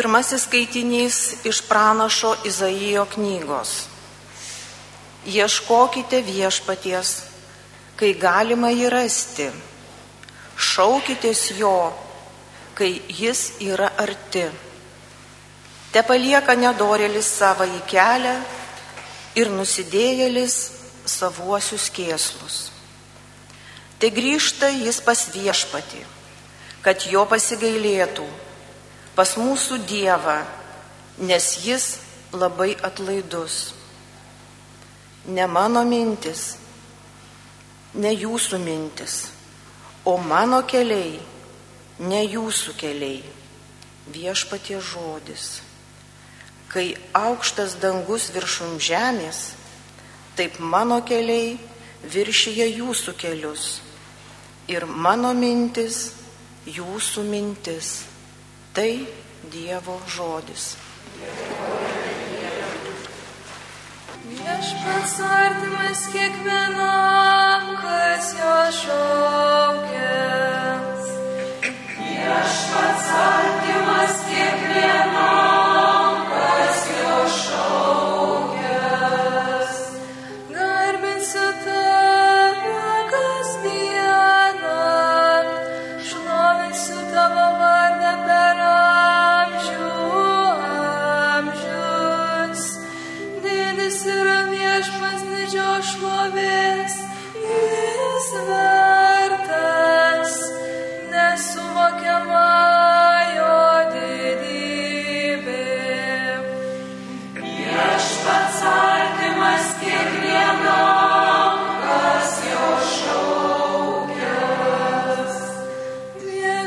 Pirmasis skaitinys iš pranašo Izaijo knygos. Ieškokite viešpaties, kai galima jį rasti. Šaukitės jo, kai jis yra arti. Te palieka nedorėlis savo į kelią ir nusidėjėlis savuosius kėslus. Te grįžta jis pas viešpatį, kad jo pasigailėtų pas mūsų Dievą, nes Jis labai atlaidus. Ne mano mintis, ne jūsų mintis, o mano keliai, ne jūsų keliai. Viešpatie žodis. Kai aukštas dangus viršum žemės, taip mano keliai viršyje jūsų kelius ir mano mintis jūsų mintis. Tai Dievo žodis. Viešpats artimas kiekvienam, kas jo šaukia. Viešpats artimas kiekvienam,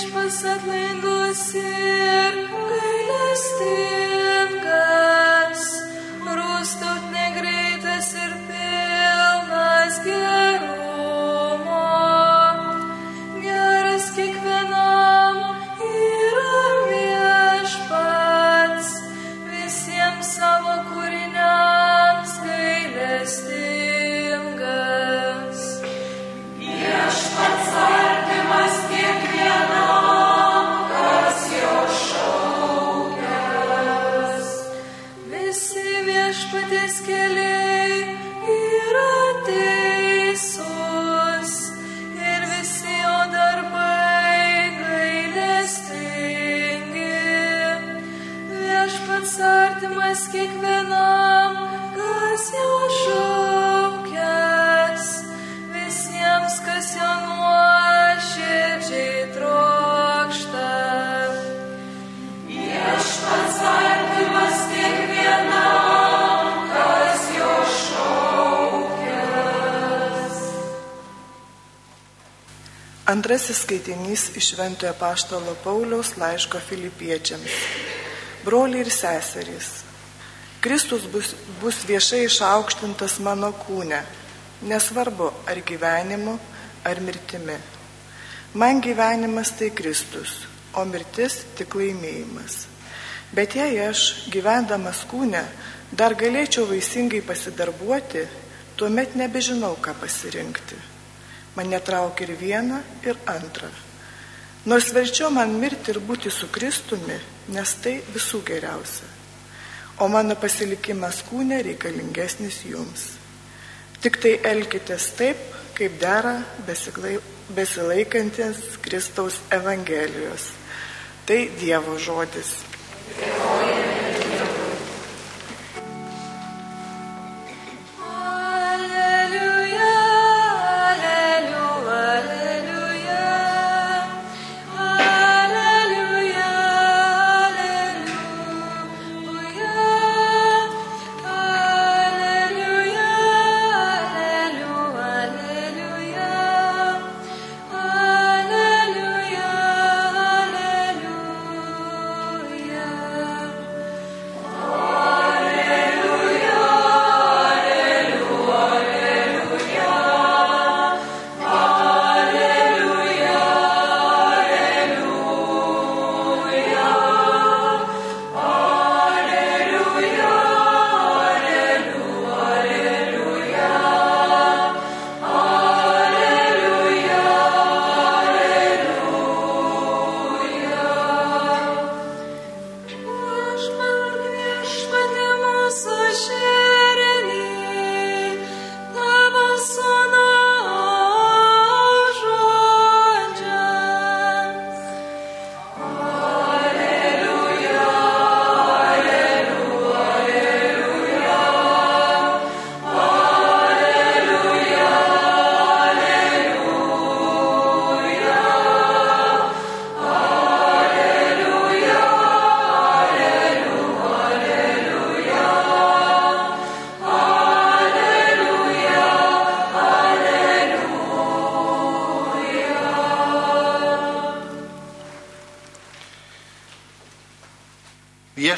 Viešpas atlaidus ir gailestingas, Antrasis skaitinys iš Šventojo Paštalo Pauliaus laiško filipiečiams. Broliai ir seserys, Kristus bus, bus viešai išaukštintas mano kūne, nesvarbu ar gyvenimu, ar mirtimi. Man gyvenimas tai Kristus, o mirtis tik laimėjimas. Bet jei aš, gyvendamas kūne, dar galėčiau vaisingai pasidarbuoti, tuomet nebežinau, ką pasirinkti. Mane traukia ir viena, ir antra. Nors verčiau man mirti ir būti su Kristumi, nes tai visų geriausia. O mano pasilikimas kūne reikalingesnis jums. Tik tai elkitės taip, kaip dera besilaikantis Kristaus Evangelijos. Tai Dievo žodis. Alleluia,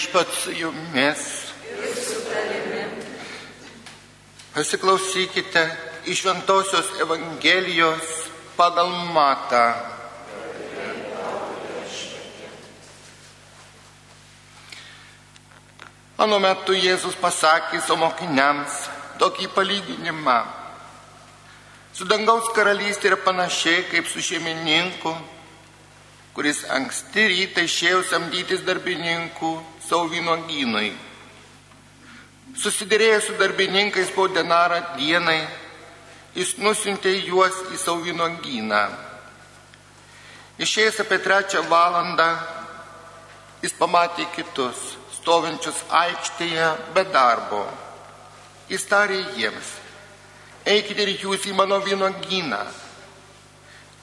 Viešpats su jumis. Pasiklausykite iš Ventosios Evangelijos pagal Matą. Anu metu Jėzus pasakė savo mokiniams tokį palyginimą. Su dangaus karalystė yra panašiai kaip su šeimininku, kuris anksti rytą išėjo samdytis darbininkų savo vynogynui. Susidėrėjęs su darbininkais po denarą dienai, jis nusintė juos į savo vynogyną. Išėjęs apie trečią valandą, jis pamatė kitus, stovinčius aikštėje be darbo. Jis tarė jiems, eikite ir jūs į mano vynogyną.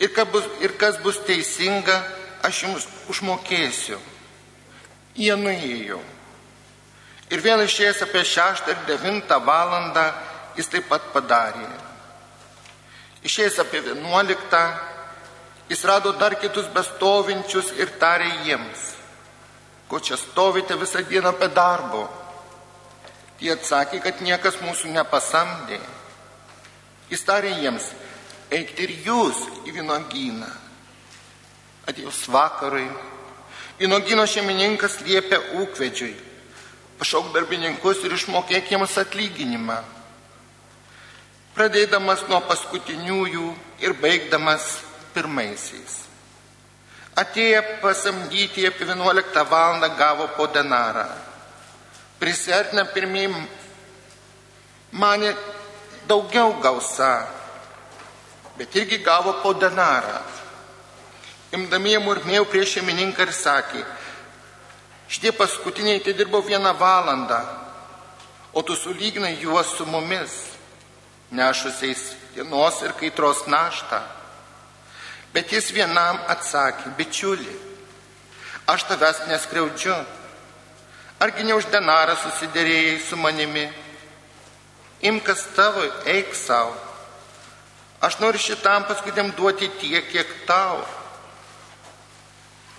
Ir, bus, ir kas bus teisinga, aš jums užmokėsiu. Jie nuėjo. Ir vėl išėjęs apie šeštą ir devintą valandą jis taip pat padarė. Išėjęs apie vienuoliktą, jis rado dar kitus bestovinčius ir tarė jiems, ko čia stovite visą dieną apie darbo. Tie atsakė, kad niekas mūsų nepasamdė. Jis tarė jiems, eikite ir jūs į vynogyną. Atėjus vakarui, vynogino šeimininkas liepia ūkvedžiui, pašauk darbininkus ir išmokėk jiems atlyginimą. Pradėdamas nuo paskutiniųjų ir baigdamas pirmaisiais. Atėję pasamdyti apie 11 val. gavo po denarą. Prisertina pirmieji mane daugiau gausa, bet irgi gavo po denarą. Imdami murmėjau prieš šeimininką ir sakė, šitie paskutiniai tai dirbo vieną valandą, o tu sulyginai juos su mumis, nešusiais dienos ir kaitros naštą. Bet jis vienam atsakė, bičiuli, aš tavęs neskriaudžiu, argi ne už denarą susidėrėjai su manimi, imkas tavo, eik savo. Aš noriu šitam paskutiniam duoti tiek, kiek tau.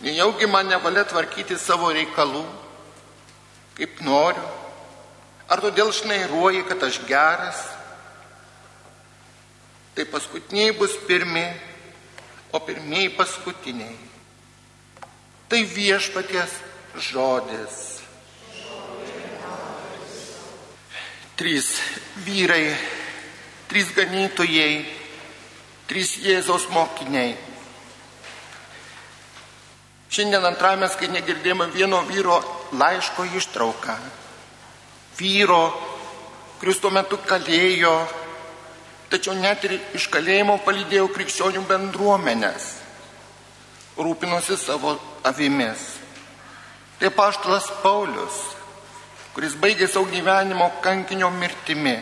Nejaugi man nevalia tvarkyti savo reikalų, kaip noriu. Ar todėl šnairuoji, kad aš geras? Tai paskutiniai bus pirmi, o pirmieji paskutiniai. Tai viešpaties žodis. Trys vyrai, trys ganytojai, trys Jėzaus mokiniai. Šiandien antrame skaitinė girdėjome vieno vyro laiško ištrauką. Vyro, kuris tuo metu kalėjo, tačiau net ir iš kalėjimo palydėjo krikščionių bendruomenės, rūpinosi savo avimis. Tai paštalas Paulius, kuris baigė savo gyvenimo kankinio mirtimi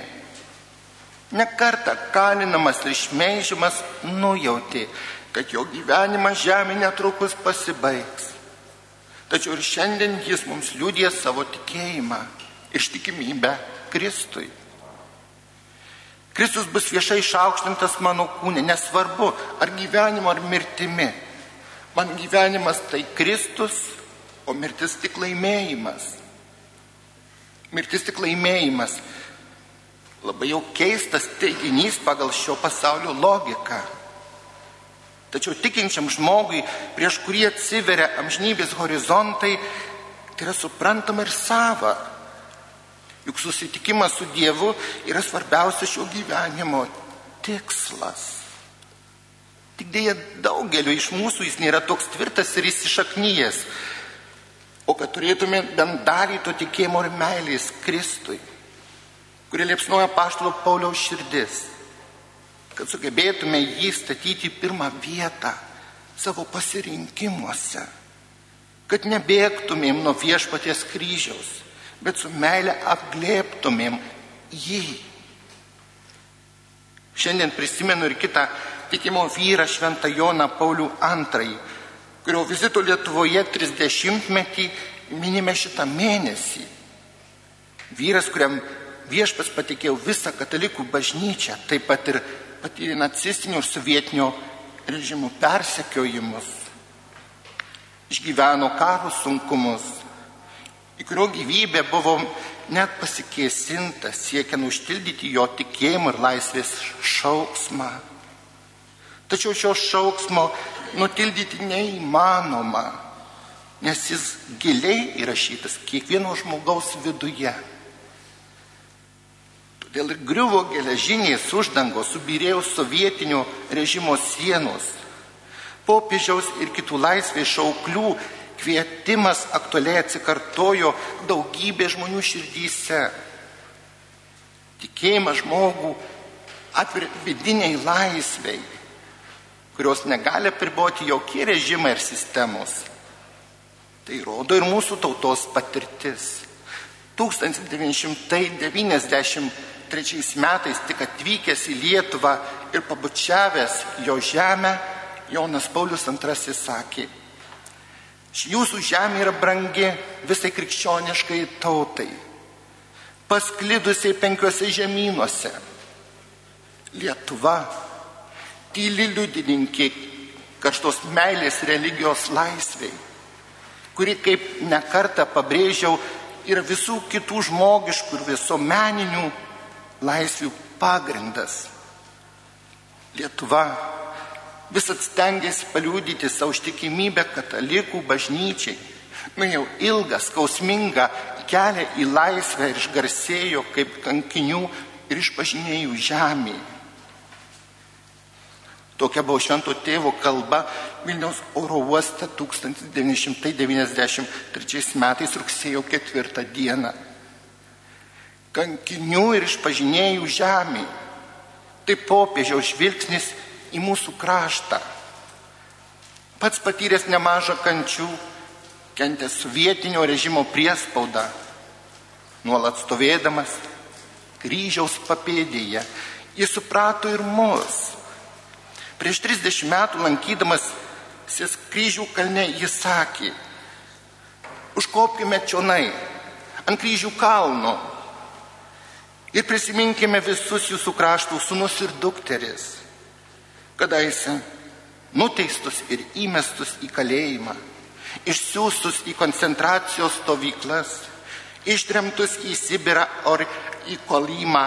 nekarta kalinamas ir šmeižiamas nujauti, kad jo gyvenimas žemė netrukus pasibaigs. Tačiau ir šiandien jis mums liūdė savo tikėjimą, ištikimybę Kristui. Kristus bus viešai išaukštintas mano kūne, nesvarbu ar gyvenimu, ar mirtimi. Man gyvenimas tai Kristus, o mirtis tik laimėjimas. Mirtis tik laimėjimas labai jau keistas teiginys pagal šio pasaulio logiką. Tačiau tikinčiam žmogui, prieš kurį atsiveria amžnybės horizontai, tai yra suprantama ir sava. Juk susitikimas su Dievu yra svarbiausias šio gyvenimo tikslas. Tik dėja daugeliu iš mūsų jis nėra toks tvirtas ir įsišaknyjas, o kad turėtume bent dalį to tikėjimo ir meilės Kristui kurį liepsnoja paštalo Pauliaus širdis, kad sugebėtume jį statyti pirmą vietą savo pasirinkimuose, kad nebėgtumėm nuo viešpaties kryžiaus, bet su meile apglėptumėm jį. Šiandien prisimenu ir kitą tikimo vyrą Šventą Joną Paulių II, kurio vizito Lietuvoje 30-metį minime šitą mėnesį. Vyras, kuriam viešpas patikėjo visą katalikų bažnyčią, taip pat ir patyrė nacistinių ir sovietinio režimų persekiojimus, išgyveno karo sunkumus į kurio gyvybę buvo net pasikėsinta, siekiant užtildyti jo tikėjimą ir laisvės šauksmą. Tačiau šio šauksmo nutildyti neįmanoma, nes jis giliai įrašytas kiekvieno žmogaus viduje. Ir griuvo geležinės uždangos, subirėjo sovietinio režimo sienos. Popiežiaus ir kitų laisvės šauklių kvietimas aktualiai atsikartojo daugybė žmonių širdyse. Tikėjimas žmogų atveria vidiniai laisviai, kurios negali priboti jokie režimai ir sistemos. Tai rodo ir mūsų tautos patirtis. 1993 metais tik atvykęs į Lietuvą ir pabučiavęs jo žemę, Jonas Paulius II sakė, jūsų žemė yra brangi visai krikščioniškai tautai, pasklidusiai penkiuose žemynuose. Lietuva tyli liudininkė karštos meilės religijos laisviai, kuri, kaip nekartą pabrėžiau, yra visų kitų žmogiškų ir visuomeninių laisvių pagrindas. Lietuva vis atstengiasi paliūdyti savo ištikimybę katalikų bažnyčiai. Nu jau ilgą, skausmingą kelią į laisvę ir išgarsėjo kaip kankinių ir išpažinėjų žemė. Tokia buvo švento tėvo kalba Vilniaus oro uoste 1993 metais rugsėjo 4 dieną. Kankinių ir išpažinėjų žemė. Tai popiežiaus žvilgsnis į mūsų kraštą. Pats patyręs nemažą kančių, kentęs sovietinio režimo priespaudą, nuolat stovėdamas kryžiaus papėdėje, jis suprato ir mus. Prieš 30 metų lankydamas Sis kryžių kalne jis sakė, užkopkime čionai ant kryžių kalno ir prisiminkime visus jūsų kraštų sunus ir dukteris kadaise nuteistus ir įmestus į kalėjimą, išsiųstus į koncentracijos stovyklas, ištremtus į Sibirą ar į Kolymą,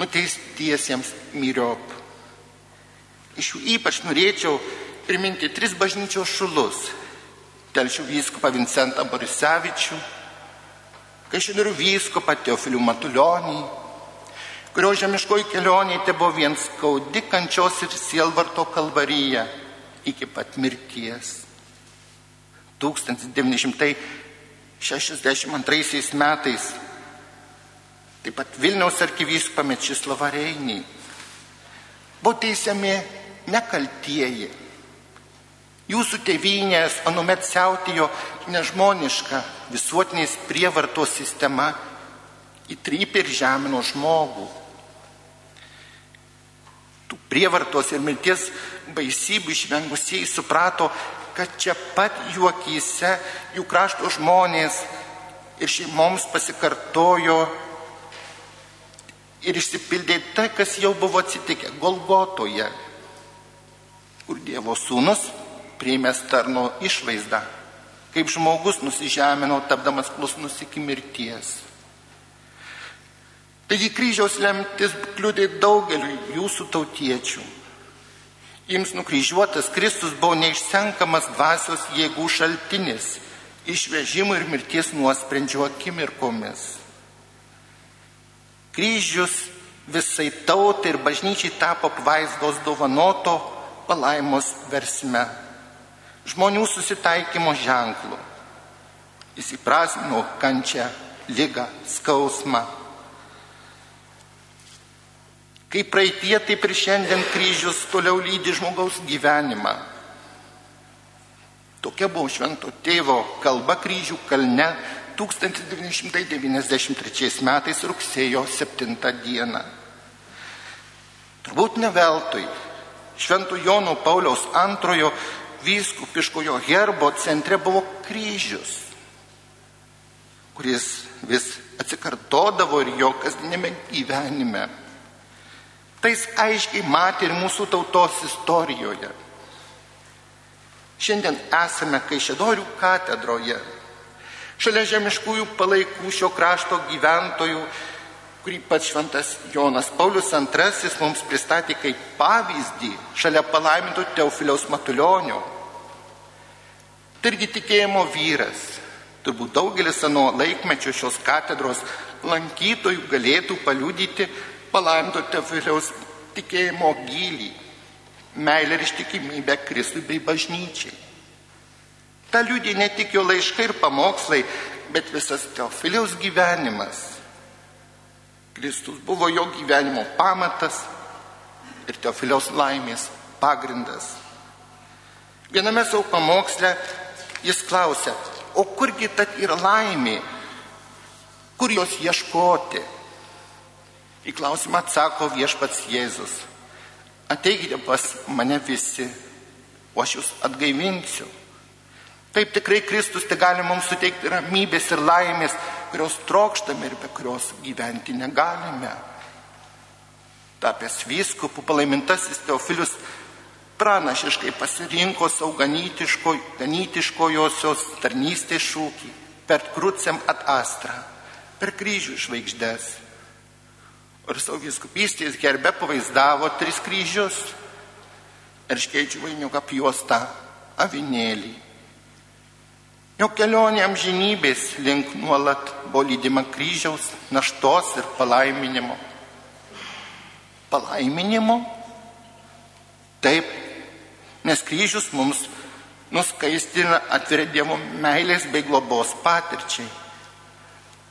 nuteistiesiems myriop. Iš jų ypač norėčiau priminti tris bažnyčios šulus - Telšių vyskupą Vincentą Borisevičių, Kaišinurių vyskupą Teofilių Matulionį, kurio žemiškoji kelionė te buvo vien skaudi kančios ir sielvarto kalvaryje iki pat mirties. 1962 metais taip pat Vilniaus arkivyskupą Mečislavą Reinį buvo teisiami nekaltieji. Jūsų tėvynės anuomet siautėjo nežmoniška visuotinės prievartos sistema įtrypė ir žemino žmogų. Tų prievartos ir mirties baisybių išvengusieji suprato, kad čia pat jų akise jų krašto žmonės ir šeimoms pasikartojo ir išsipildė tai, kas jau buvo atsitikę Golgotoje, kur Dievo sūnus priėmęs tarno išvaizdą, kaip žmogus nusižemino, tapdamas klusnus iki mirties. Taigi kryžiaus lemtis kliūdė daugeliu jūsų tautiečių. Jums nukryžiuotas Kristus buvo neišsenkamas dvasios jėgų šaltinis, išvežimų ir mirties nuosprendžio akimirkomis. Kryžius visai tautai ir bažnyčiai tapo apvaizdos dovanoto palaimos versme, žmonių susitaikymo ženklu. Jis įprasmino kančią, lygą, skausmą Kaip praeitie, taip ir šiandien kryžius toliau lydi žmogaus gyvenimą. Tokia buvo švento tėvo kalba kryžių kalne 1993 metais rugsėjo 7 dieną. Turbūt ne veltui švento Jono Pauliaus antrojo vyskupiškojo herbo centre buvo kryžius, kuris vis atsikartodavo ir jo kasdienėme gyvenime. Tais aiškiai matė ir mūsų tautos istorijoje. Šiandien esame Kaišėdorių katedroje. Šalia žemiškųjų palaikų šio krašto gyventojų, kurį pats šventas Jonas Paulius II mums pristatė kaip pavyzdį šalia palaimintų Teofiliaus Matulionio. Tai irgi tikėjimo vyras. Turbūt daugelis seno laikmečio šios katedros lankytojų galėtų paliudyti palaiminto Teofiliaus tikėjimo gilį, meilę ir ištikimybę Kristui bei bažnyčiai. Ta liūdė ne tik jo laiškai ir pamokslai, bet visas Teofiliaus gyvenimas. Kristus buvo jo gyvenimo pamatas ir Teofiliaus laimės pagrindas. Viename savo pamoksle jis klausia, o kurgi tad yra laimė, kur jos ieškoti? Į klausimą atsako viešpats Jėzus. Ateikite pas mane visi, o aš jūs atgaivinsiu. Taip tikrai Kristus tai gali mums suteikti ramybės ir laimės, kurios trokštame ir be kurios gyventi negalime. Tapęs vyskupų palaimintasis Teofilius pranašiškai pasirinko savo ganytiško, ganytiškojosios tarnystės šūkį per krucem at astra, per kryžių žvaigždės. Ir savo viskupystės gerbė pavaizdavo tris kryžius ir škeičių vainiuką apjuostą avinėlį. Jo kelionė amžinybės link nuolat buvo lydima kryžiaus, naštos ir palaiminimo. Palaiminimo? Taip, nes kryžius mums nuskaistina atveria Dievo meilės bei globos patirčiai.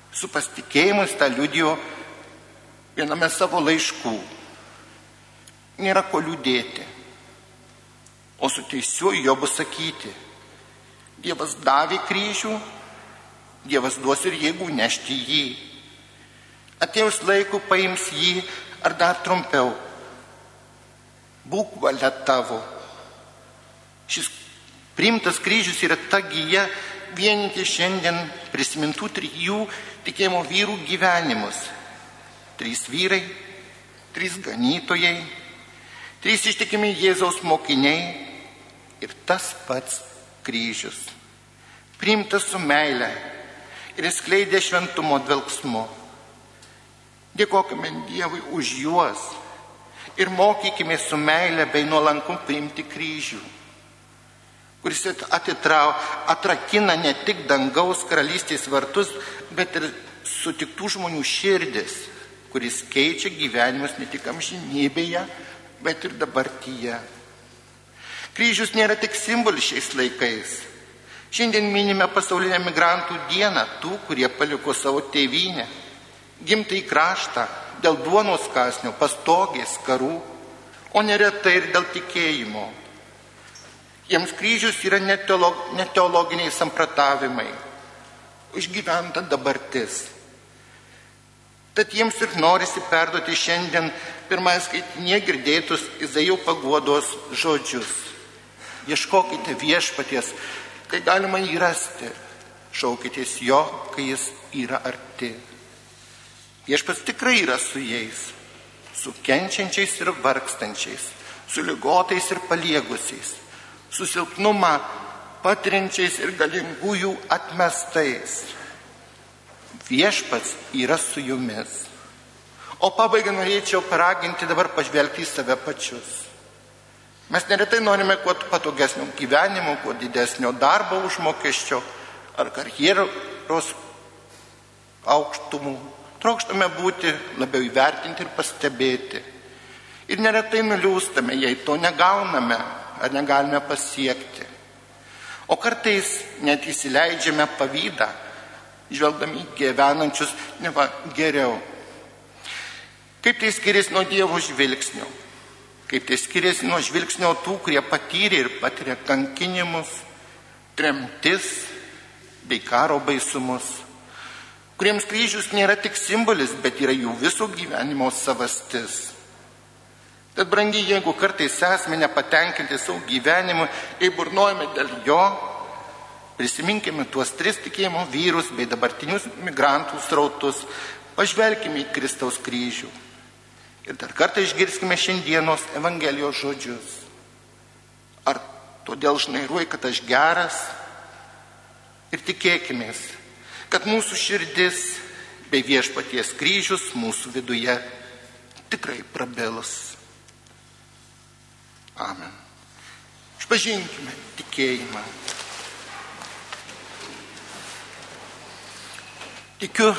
Su pasitikėjimu jis tą liudijo viename savo laiškų. Nėra ko liūdėti, o su teisiuoju jo bus sakyti Dievas davė kryžių, Dievas duos ir jėgų nešti jį. Atėjus laiku paims jį ar dar trumpiau. Būk valia tavo. Šis priimtas kryžius yra ta gyja vieninti šiandien prisimintų trijų tikėjimo vyrų gyvenimus. Trys vyrai, trys ganytojai, trys ištikimi Jėzaus mokiniai ir tas pats kryžius. Priimtas su meile ir skleidė šventumo dvelgsmu. Dėkojame Dievui už juos ir mokykime su meile bei nuolankum priimti kryžių, kuris atitrau, atrakina ne tik dangaus karalystės vartus, bet ir sutiktų žmonių širdis, kuris keičia gyvenimus ne tik amžinybėje, bet ir dabartyje. Kryžius nėra tik simbolis šiais laikais. Šiandien minime pasaulinę migrantų dieną tų, kurie paliko savo tėvynę, gimtai kraštą dėl duonos kasnio, pastogės, karų, o neretai ir dėl tikėjimo. Jiems kryžius yra neteologiniai sampratavimai, išgyventa dabartis. Tad jiems ir norisi perduoti šiandien pirmąją skaitinė girdėtus Izaijo paguodos žodžius. Ieškokite viešpaties, kai galima jį rasti. Šaukitės jo, kai jis yra arti. Viešpats tikrai yra su jais, su kenčiančiais ir vargstančiais, su lygotais ir paliegusiais, su silpnumą patiriančiais ir galingųjų atmestais. Viešpats yra su jumis. O pabaigai norėčiau paraginti dabar pažvelgti į save pačius. Mes neretai norime kuo patogesnio gyvenimo, kuo didesnio darbo užmokesčio ar karjeros aukštumų. Trokštame būti labiau įvertinti ir pastebėti. Ir neretai nuliūstame, jei to negauname ar negalime pasiekti. O kartais net įsileidžiame pavydą, žvelgdami gyvenančius neva geriau. Kaip tai skiriasi nuo Dievo žvilgsnio? Kaip tai skiriasi nuo žvilgsnio tų, kurie patyrė ir patiria kankinimus, tremtis bei karo baisumus, kuriems kryžius nėra tik simbolis, bet yra jų viso gyvenimo savastis. Tad, brangiai, jeigu kartais esame nepatenkinti savo gyvenimu, jei burnuojame dėl jo, prisiminkime tuos tris tikėjimo vyrus bei dabartinius migrantų srautus, pažvelkime į Kristaus kryžių. Ir dar kartą išgirskime šiandienos Evangelijos žodžius. Ar todėl žnairuoji, kad aš geras? Ir tikėkimės, kad mūsų širdis bei viešpaties kryžius mūsų viduje tikrai prabėlas. Amen. Išpažinkime tikėjimą. Tikiu